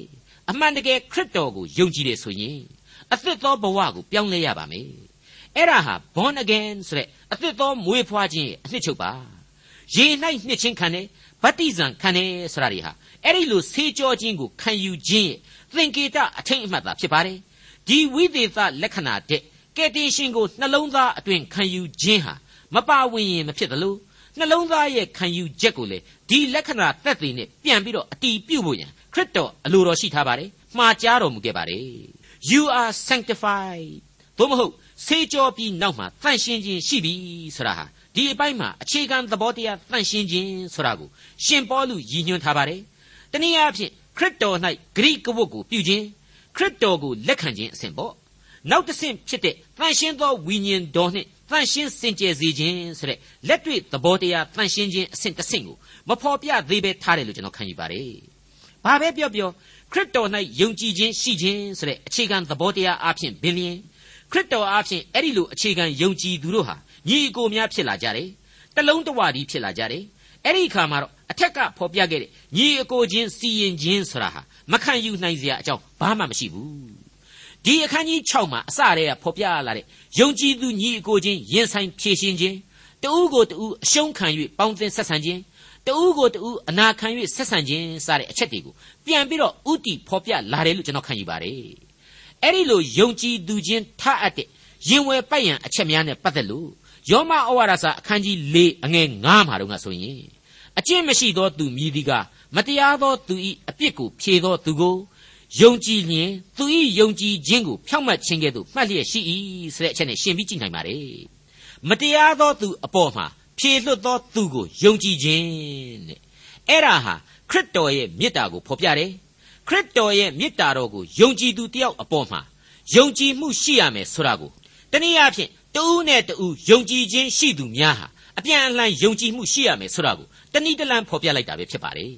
အမှန်တကယ်ခရစ်တော်ကိုယုံကြည်တယ်ဆိုရင်အသစ်သောဘဝကိုပြောင်းလဲရပါမယ်အဲ့ဒါဟာ born again ဆိုတဲ့အသစ်သောမွေးဖွားခြင်းရဲ့အနှစ်ချုပ်ပါရေ၌နှစ်ချင်းခံတယ်ဗတ္တိဇံခံတယ်ဆိုတာတွေဟာအဲ့ဒီလိုဆေးကြောခြင်းကိုခံယူခြင်းရဲ့သင်္ကေတအထိတ်အမှတ်သာဖြစ်ပါတယ်ဒီဝိသေသလက္ခဏာတဲ့ကယ်တင်ရှင်ကိုနှလုံးသားအတွင်ခံယူခြင်းဟာမပါဝင်ရင်မဖြစ်သလိုနှလုံးသားရဲ့ခံယူချက်ကိုလေဒီလက္ခဏာသက်သေနဲ့ပြန်ပြီးတော့အတီးပြုတ်ဖို့ရန်ခ ရစ်တော်အလိုတော်ရှိထားပါတယ်မှားကြားတော်မူခဲ့ပါတယ် you are sanctified သို့မဟုတ်ဆေးကြောပြီးနောက်မှာတန့်ရှင်းခြင်းရှိပြီဆိုတာဟာဒီအပိုင်းမှာအခြေခံသဘောတရားတန့်ရှင်းခြင်းဆိုတာကိုရှင်ပေါလုရည်ညွှန်းထားပါတယ်တနည်းအားဖြင့်ခရစ်တော်၌ဂရိကဝတ်ကိုပြုခြင်းခရစ်တော်ကိုလက်ခံခြင်းအစဉ်ပေါ့နောက်တစ်ဆင့်ဖြစ်တဲ့တန်ရှင်းသောဝိညာဉ်တော်နှင့်တန်ရှင်းစင်ကြယ်စေခြင်းဆိုတဲ့လက်တွေ့သဘောတရားတန်ရှင်းခြင်းအဆင့်တစ်ဆင့်ကိုမဖော်ပြသေးပဲထားတယ်လို့ကျွန်တော်ခံယူပါတယ်။ ဘာပဲပြောပြောခရစ်တော်၌ယုံကြည်ခြင်းရှိခြင်းဆိုတဲ့အခြေခံသဘောတရားအဖြစ်ပင်လျင်ခရစ်တော်အဖြစ်အဲ့ဒီလိုအခြေခံယုံကြည်သူတို့ဟာညီအကိုများဖြစ်လာကြတယ်။တလုံးတဝတည်းဖြစ်လာကြတယ်။အဲ့ဒီအခါမှာတော့အထက်ကဖော်ပြခဲ့တဲ့ညီအကိုချင်းစီရင်ခြင်းဆိုတာဟာမခံယူနိုင်စရာအကြောင်းဘာမှမရှိဘူးဒီအခန်းကြီး6မှာအစတည်းကဖော်ပြလာတဲ့ယုံကြည်သူညီအကိုချင်းရင်ဆိုင်ဖြည့်ရှင်ခြင်းတဦးကိုတဦးအရှုံးခံ၍ပေါင်းသင်းဆက်ဆံခြင်း တဦးကိုတဦးအနာခံ၍ဆက်ဆံခြင်းစတဲ့အချက်တွေကိုပြန်ပြီးတော့ဥတီဖော်ပြလာတယ်လို့ကျွန်တော်ခံယူပါတယ်အဲ့ဒီလိုယုံကြည်သူချင်းထားအပ်တဲ့ရင်ဝယ်ပိုက်ရန်အချက်များနဲ့ပတ်သက်လို့ယောမဩဝါဒစာအခန်းကြီး၄အငယ်9မှာတော့ငါဆိုရင်အကျင့်မရှိသောသူမြည်သည်ကမတရားသောသူ၏အပြစ်ကိုဖြေသောသူကိုယုံကြည်လျင်သူ၏ယုံကြည်ခြင်းကိုဖြောင့်မတ်ခြင်းကဲ့သို့မှတ်လျက်ရှိ၏ဆိုတဲ့အချက်နဲ့ရှင်းပြီးကြည့်နိုင်ပါတယ်မတရားသောသူအပေါ်မှာ ဖြေလွတ်သောသူကိုယုံကြည်ခြင်းတဲ့အဲ့ဒါဟာခရစ်တော်ရဲ့မေတ္တာကိုဖော်ပြတယ်ခရစ်တော်ရဲ့မေတ္တာတော်ကိုယုံကြည်သူတယောက်အပေါ်မှာယုံကြည်မှုရှိရမယ်ဆိုတာကိုတနည်းအားဖြင့်တူးနဲ့တူးယုံကြည်ခြင်းရှိသူများဟာအပြန်အလှန်ယုံကြည်မှုရှိရမယ်ဆိုတာကိုတနည်းတလန်းဖော်ပြလိုက်တာပဲဖြစ်ပါတယ်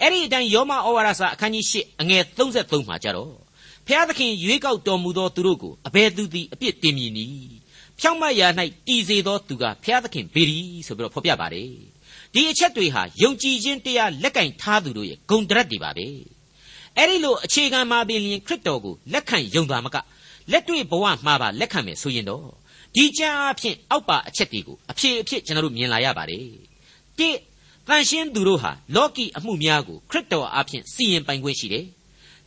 အဲ့ဒီအတိုင်းယောမဩဝါဒစာအခန်းကြီး၈အငယ်33မှာကြတော့ဖျားသခင်ရွေးကောက်တော်မူသောသူတို့ကိုအဘယ်သူသည်အပြစ်တင်မည်နည်း ဖြောင့်မတ်ရာ၌တည်စေသောသူကဖျားသခင်ပေရီဆိုပြီးတော့ဖော်ပြပါတယ်ဒီအချက်တွေဟာယုံကြည်ခြင်းတရားလက်ကင်ထားသူတို့ရဲ့ဂုံတရက်တွေပါပဲအဲ့ဒီလိုအခြေခံမှာပင်လျင်ခရစ်တော်ကိုလက်ခံယုံတာမကလက်တွေ့ဘဝမှာပါလက်ခံမယ်ဆိုရင်တော့ဒီကြမ်းအဖြစ်အောက်ပါအချက်တွေကိုအဖြစ်အဖြစ်ကျွန်တော်တို့မြင်လာရပါတယ်တိတန်ရှင်းသူတို့ဟာလောကီအမှုများကိုခရစ်တော်အဖြစ်စီရင်ပိုင်ခွင့်ရှိတယ်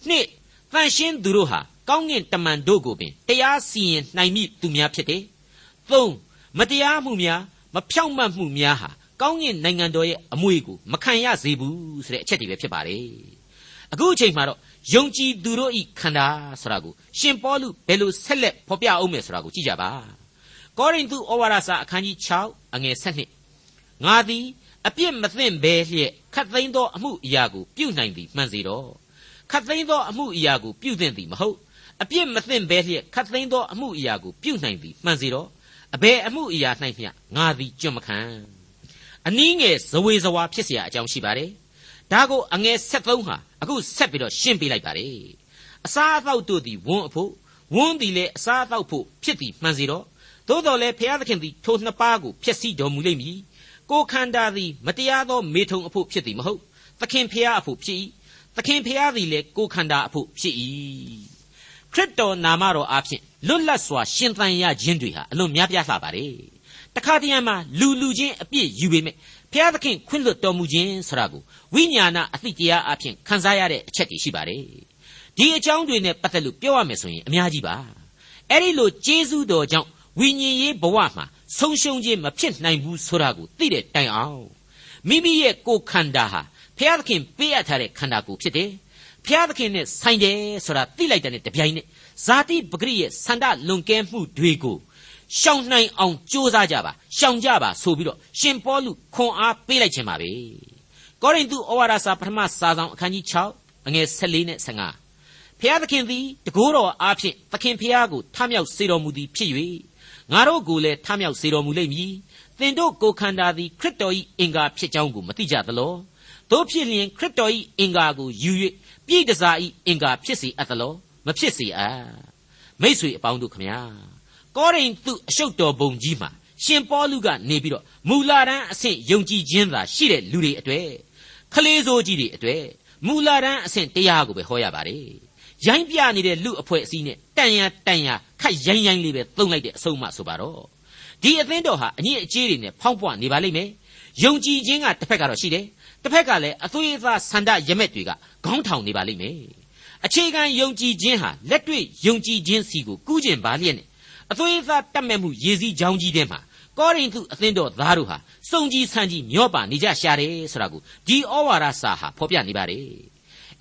နှစ်တန်ရှင်းသူတို့ဟာကောင်းကင်တမန်တို့ကိုပင်တရားစီရင်နိုင်မိသူများဖြစ်တယ် သုံးမတရားမှုများမဖြောင့်မတ်မှုများဟာကောင်းကင်နိုင်ငံတော်ရဲ့အမွေကိုမခံရစေဘူးဆိုတဲ့အချက်တွေပဲဖြစ်ပါတယ်အခုအချိန်မှာတော့ယုံကြည်သူတို့ဤခန္ဓာဆိုတာကိုရှင်ပေါလုဘယ်လိုဆက်လက်ဖော်ပြအောင်မယ်ဆိုတာကိုကြည့်ကြပါကောရိန္သုဩဝါဒစာအခန်းကြီး6အငယ်7ငါသည်အပြစ်မသင့်ဘဲလျက်ခတ်သိမ်းသောအမှုအရာကိုပြုနိုင်သည်မှန်စေတော့ခတ်သိမ်းသောအမှုအရာကိုပြုသင့်သည်မဟုတ်အပြစ်မသင့်ဘဲလျက်ခတ်သိမ်းသောအမှုအရာကိုပြုနိုင်သည်မှန်စေတော့ အဘယ်အမှုအရာ၌မျှငါသည်ကြွမခံအနည်းငယ်ဇဝေဇဝါဖြစ်เสียအကြောင်းရှိပါတယ်ဒါကိုအငယ်73ဟာအခုဆက်ပြီးတော့ရှင်းပြလိုက်ပါတယ်အစားအသောက်တို့သည်ဝန်းအဖို့ဝန်းသည်လည်းအစားအသောက်ဖို့ဖြစ်သည်မှန်စေတော့သို့တော်လည်းဘုရားသခင်သည်ထိုနှစ်ပါးကိုဖျက်ဆီးတော်မူလိမ့်မည်ကိုခန္ဓာသည်မတရားသောမေထုံအဖို့ဖြစ်သည်မဟုတ်သခင်ဖျားအဖို့ဖြစ်၏သခင်ဖျားသည်လည်းကိုခန္ဓာအဖို့ဖြစ်၏ ခရစ်တော်နာမတော်အဖြစ်လွတ်လပ်စွာရှင်သန်ရခြင်းတွေဟာအလွန်များပြားလှပါတယ်တခါတည်းမှာလူလူချင်းအပြစ်ယူပေမဲ့ဘုရားသခင်ခွင့်လွတ်တော်မူခြင်းဆိုတာကိုဝိညာဏအသိတရားအဖြစ်ခံစားရတဲ့အချက်တွေရှိပါတယ်ဒီအကြောင်းတွေနဲ့ပတ်သက်လို့ပြောရမယ်ဆိုရင်အများကြီးပါအဲ့ဒီလိုကျေးဇူးတော်ကြောင့်ဝိညာဉ်ရေးဘဝမှာဆုံးရှုံးခြင်းမဖြစ်နိုင်ဘူးဆိုတာကိုသိတဲ့တိုင်အောင်မိမိရဲ့ကိုယ်ခန္ဓာဟာဘုရားသခင်ပေးအပ်ထားတဲ့ခန္ဓာကိုယ်ဖြစ်တယ် ဘုရားသခင်နဲ့ဆိုင်တယ်ဆိုတာသိလိုက်တဲ့တပြိုင်နက်ဇာတိပဂရိရဲ့ဆန္ဒလွန်ကဲမှုတွေကိုရှောင်နိုင်အောင်ကြိုးစားကြပါရှောင်ကြပါဆိုပြီးတော့ရှင်ပေါလုခွန်အားပေးလိုက်ခြင်းပါပဲကောရိန္သုဩဝါဒစာပထမစာဆောင်အခန်းကြီး6အငယ်14နဲ့15ဖျားသခင်သည်တကိုးတော်အားဖြင့်သခင်ဖျားကိုထမြောက်စေတော်မူသည်ဖြစ်၍ငါတို့ကိုလည်းထမြောက်စေတော်မူလိမ့်မည်သင်တို့ကိုယ်ခန္ဓာသည်ခရစ်တော်၏အင်္ဂါဖြစ်ကြောင်းကိုမသိကြသလောတို့ဖြစ်လျင်ခရစ်တော်၏အင်္ဂါကိုယူ၍ ပြည့်တစား၏အင်္ဂါဖြစ်စေအပ်သလောမဖြစ်စေအပ်မိษွေအပေါင်းတို့ခမညာကောရိန္သုအရှုပ်တော်ပုံကြီးမှာရှင်ပေါလုကနေပြီးတော့မူလာတန်းအဆင့်ယုံကြည်ခြင်းသာရှိတဲ့လူတွေအတွေ့ခလေးစိုးကြီးတွေအတွေ့မူလာတန်းအဆင့်တရားကိုပဲဟောရပါတယ်ရိုင်းပြနေတဲ့လူအဖွဲ့အစည်းနဲ့တန်ရတန်ရခတ်ရိုင်းရိုင်းလေးပဲသုံးလိုက်တဲ့အဆုံးအမဆိုပါတော့ဒီအသင်းတော်ဟာအညစ်အကြေးတွေနဲ့ဖောက်ပွနေပါလိမ့်မယ်ယုံကြည်ခြင်းကတစ်ဖက်ကတော့ရှိတယ် တစ်ဖက်ကလည်းအသွေးအသားဆန္ဒရမက်တွေကခေါင်းထောင်နေပါလိမ့်မယ်အခြေခံယုံကြည်ခြင်းဟာလက်တွေ့ယုံကြည်ခြင်းစီကိုကူးကျင်ပါလျက်နဲ့အသွေးအသားတတ်မဲ့မှုရည်စည်းကြောင်းကြီးထဲမှာကောရိန္သုအသင်းတော်သားတို့ဟာစုံကြီးဆန်းကြီးမျောပါနေကြရှာတယ်ဆိုတာကိုဒီဩဝါဒစာဟာဖော်ပြနေပါတယ်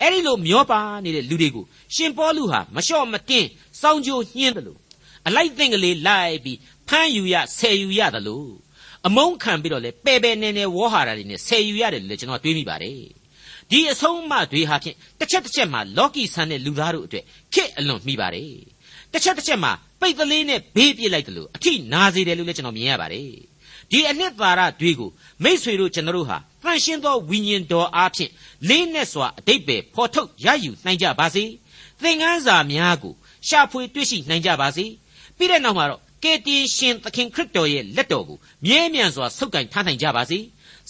အဲ့ဒီလိုမျောပါနေတဲ့လူတွေကိုရှင်ပေါလုဟာမလျှော့မတင်းစောင်းကြိုညှင်းတယ်လို့အလိုက်သိင်္ဂလေးလိုက်ပြီးဖမ်းယူရဆယ်ယူရတယ်လို့ အမုန်းခံပြီးတော့လေပဲ့ပဲ့နေနေဝေါ်ဟာတာတွေနဲ့ဆယ်ယူရတယ်လို့ကျွန်တော်တွေးမိပါတယ်ဒီအဆုံးအမတွေဟာဖြင့်တစ်ချက်တစ်ချက်မှာလော်ကီဆန်တဲ့လူသားတို့အတွက်ခက်အလွန်မိပါတယ်တစ်ချက်တစ်ချက်မှာပိတ်ကလေးနဲ့ဘေးပြစ်လိုက်တယ်လို့အထိနာစေတယ်လို့လည်းကျွန်တော်မြင်ရပါတယ်ဒီအနှစ်သာရတွေကိုမိษွေတို့ကျွန်တော်တို့ဟာတန်ရှင်းသောဝိညာဉ်တော်အားဖြင့်လေးနဲ့စွာအတိတ်ပဲဖော်ထုတ်ရယူနိုင်ကြပါစေသင်ခန်းစာများကိုရှာဖွေတွေ့ရှိနိုင်ကြပါစေပြီးတဲ့နောက်မှာတော့ ကယ်တင်ရှင်သခင်ခရစ်တော်ရဲ့လက်တော်ကိုမြဲမြံစွာဆုပ်ကိုင်ထားနိုင်ကြပါစေ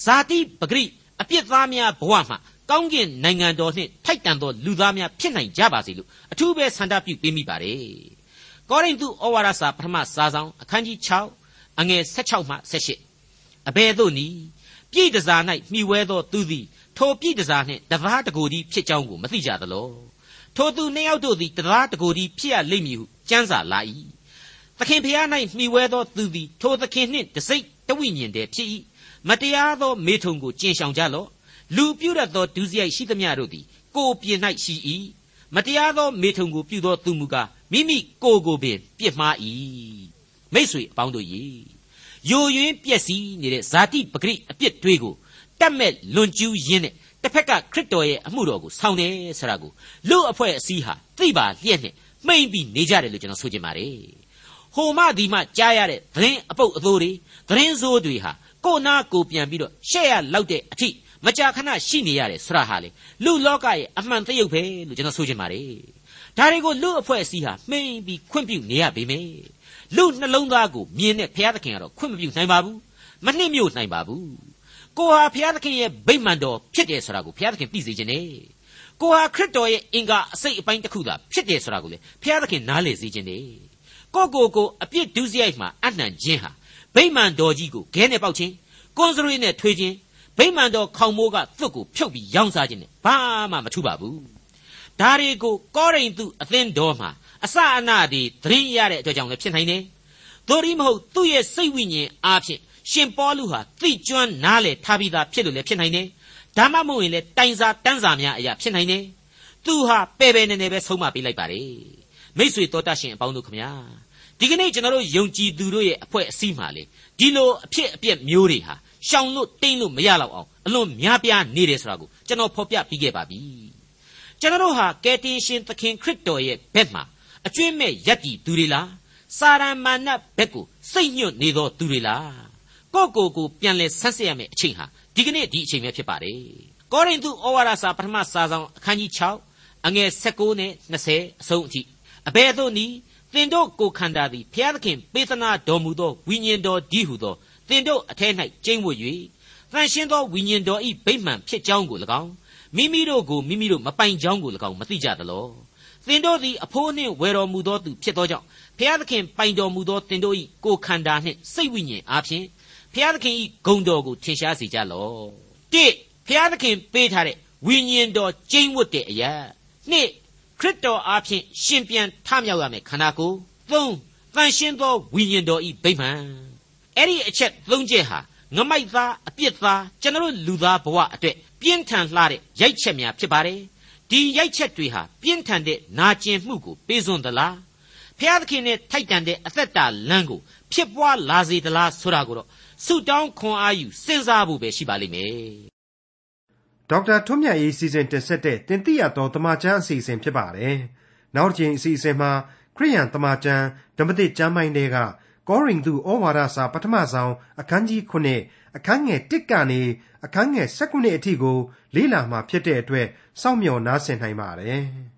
ဇာတိပဂရိအပြစ်သားများဘဝမှာကောင်းကင်နိုင်ငံတော်နှင့်ထိုက်တန်သောလူသားများဖြစ်နိုင်ကြပါစေလို့အထူးပဲဆန္ဒပြုပေးမိပါတယ်ကောရိန္သုဩဝါဒစာပထမစာဆောင်အခန်းကြီး6အငယ်16မှ18အဘယ်သို့နည်းပြည့်တစား၌မှီဝဲသောသူသည်ထိုပြည့်တစားနှင့်တသားတကိုယ်ဒီဖြစ်ကြောင်းကိုမသိကြသလောထိုသူနှစ်ယောက်တို့သည်တသားတကိုယ်ဒီဖြစ်ရလိမ့်မည်ဟုကြံစာလာ၏ သခင်ဖျား၌မှီဝဲသောသူသည်ထိုသခင်နှင့်တစိတ်တဝိညာဉ်တည်းဖြစ်၏မတရားသောမေထုံကိုကျင်ဆောင်ကြလော့လူပြုတ်သောဒုစရိုက်ရှိသမျှတို့သည်ကိုယ်ပြင်၌ရှိ၏မတရားသောမေထုံကိုပြုသောသူမူကားမိမိကိုယ်ကိုပင်ပြစ်မှား၏မိษွေအပေါင်းတို့၏ယိုယွင်းပျက်စီးနေတဲ့ဇာတိပဂရိအပြစ်တွေကိုတတ်မဲ့လွန်ကျူးရင်းနဲ့တစ်ဖက်ကခရစ်တော်ရဲ့အမှုတော်ကိုဆောင်တယ်ဆိုတာကိုလူအဖွဲ့အစည်းဟာသိပါလျက်နဲ့မှိမ့်ပြီးနေကြတယ်လို့ကျွန်တော်ဆိုချင်ပါတယ် ဟိုမှဒီမှကြားရတဲ့သတင်းအပုပ်အသိုးတွေသတင်းဆိုးတွေဟာကိုနာကိုပြန်ပြီးတော့ရှက်ရလောက်တဲ့အထိမကြာခဏရှိနေရတယ်ဆရာဟာလေလူလောကရဲ့အမှန်တရုပ်ပဲလို့ကျွန်တော်ဆိုချင်ပါတယ်ဒါတွေကိုလူအဖွဲ့အစည်းဟာမှိမ့်ပြီးခွင့်ပြုနေရပေမယ့်လူနှလုံးသားကိုမြင်တဲ့ဘုရားသခင်ကတော့ခွင့်မပြုနိုင်ပါဘူးမနှိမ့်မြို့နိုင်ပါဘူးကိုဟာဘုရားသခင်ရဲ့ဗိမ္မာန်တော်ဖြစ်တယ်ဆိုတာကိုဘုရားသခင်သိစေခြင်းနဲ့ကိုဟာခရစ်တော်ရဲ့အင်္ဂါအစိတ်အပိုင်းတစ်ခုသာဖြစ်တယ်ဆိုတာကိုလေဘုရားသခင်နားလည်စေခြင်းနဲ့ ကိုကိုကိုအပြစ်ဒုစရိုက်မှာအနှံခြင်းဟာဗိမ္မာန်တော်ကြီးကိုခဲနဲ့ပေါက်ခြင်းကွန်စရီနဲ့ထွေးခြင်းဗိမ္မာန်တော်ခေါင်မိုးကသွတ်ကိုဖြုတ်ပြီးရောင်းစားခြင်းနဲ့ဘာမှမထူပါဘူးဒါတွေကိုကောရိန္သုအသင်းတော်မှာအစအနတွေသတင်းရတဲ့အတွက်ကြောင့်လည်းဖြစ်နိုင်တယ်သို့ဒီမဟုတ်သူ့ရဲ့စိတ်ဝိညာဉ်အားဖြင့်ရှင်ပေါလုဟာသိကျွမ်းနားလေထားပြီးသားဖြစ်လို့လည်းဖြစ်နိုင်တယ်ဒါမှမဟုတ်ရင်လည်းတိုင်စာတန်းစာများအရာဖြစ်နိုင်တယ်သူဟာပဲ့ပဲနေနေပဲဆုံးမပေးလိုက်ပါတယ် မိษွေတော်တတ်ရှင်အပေါင်းတို့ခမညာဒီကနေ့ကျွန်တော်တို့ယုံကြည်သူတို့ရဲ့အဖွဲ့အစည်းမှာလေဒီလိုအဖြစ်အပျက်မျိုးတွေဟာရှောင်လို့တိမ့်လို့မရတော့အောင်အလွန်များပြားနေတယ်ဆိုတာကိုကျွန်တော်ဖော်ပြပြီးခဲ့ပါပြီကျွန်တော်တို့ဟာကယ်တင်ရှင်သခင်ခရစ်တော်ရဲ့ဘက်မှာအကျွင့်မဲ့ယက်တီသူတွေလားစာရမဏတ်ဘက်ကိုစိတ်ညွတ်နေသောသူတွေလားကိုကိုကိုပြန်လဲဆန်းစစ်ရမယ့်အချိန်ဟာဒီကနေ့ဒီအချိန်ပဲဖြစ်ပါတယ်ကောရိန္သုဩဝါဒစာပထမစာဆောင်အခန်းကြီး6အငယ်16နဲ့20အဆုံးအထိ အဘယ်သို့နည်းသင်တို့ကိုခန္ဓာသည်ဘုရားသခင်ပေးသနာတော်မူသောဝိညာဉ်တော်ဒီဟုသောသင်တို့အထက်၌ကျိမ့်ဝတ်၍တန်ရှင်းသောဝိညာဉ်တော်ဤဗိမှန်ဖြစ်ကြောင်းကို၎င်းမိမိတို့ကိုမိမိတို့မပိုင်ကြောင်းကို၎င်းမသိကြသလောသင်တို့သည်အဖိုးနှင့်ဝယ်တော်မူသောသူဖြစ်သောကြောင့်ဘုရားသခင်ပိုင်တော်မူသောသင်တို့၏ကိုယ်ခန္ဓာနှင့်စိတ်ဝိညာဉ်အားဖြင့်ဘုရားသခင်၏ဂုဏ်တော်ကိုထင်ရှားစေကြလော့တိဘုရားသခင်ပေးထားတဲ့ဝိညာဉ်တော်ကျိမ့်ဝတ်တဲ့အရာနှစ်ခ ရစ်တော်အားဖြင့်ရှင်ပြန်ထမြောက်ရမယ်ခန္ဓာကိုယ်သုံးတန်ရှင်းသောဝိညာဉ်တော်ဤဗိမှန်အဲ့ဒီအချက်သုံးချက်ဟာငမိုက်သားအပြစ်သားကျွန်တော်လူသားဘဝအတွက်ပြင်းထန်လှတဲ့ရိုက်ချက်များဖြစ်ပါတယ်ဒီရိုက်ချက်တွေဟာပြင်းထန်တဲ့နာကျင်မှုကိုပေးစွန်သလားဖျားသခင်နဲ့ထိုက်တန်တဲ့အသက်တာလမ်းကိုဖြစ်ပွားလာစေသလားဆိုတာကိုတော့ဆုတောင်းခွန်အားယူစဉ်းစားဖို့ပဲရှိပါလိမ့်မယ် ဒေါက်တာထွန်းမြတ်ရေးစီစဉ်တင်ဆက်တဲ့တင်ပြတော်တမချန်းအစီအစဉ်ဖြစ်ပါတယ်နောက်တစ်ချိန်အစီအစဉ်မှာခရိယန်တမချန်းဓမ္မသစ်ကျမ်းပိုင်းတွေကကောရိန္သုဩဝါဒစာပထမဆုံးအခန်းကြီး9အခန်းငယ်1ကနေအခန်းငယ်19အထိကိုလေ့လာမှာဖြစ်တဲ့အတွက်စောင့်မျှော်နားဆင်နိုင်ပါတယ်။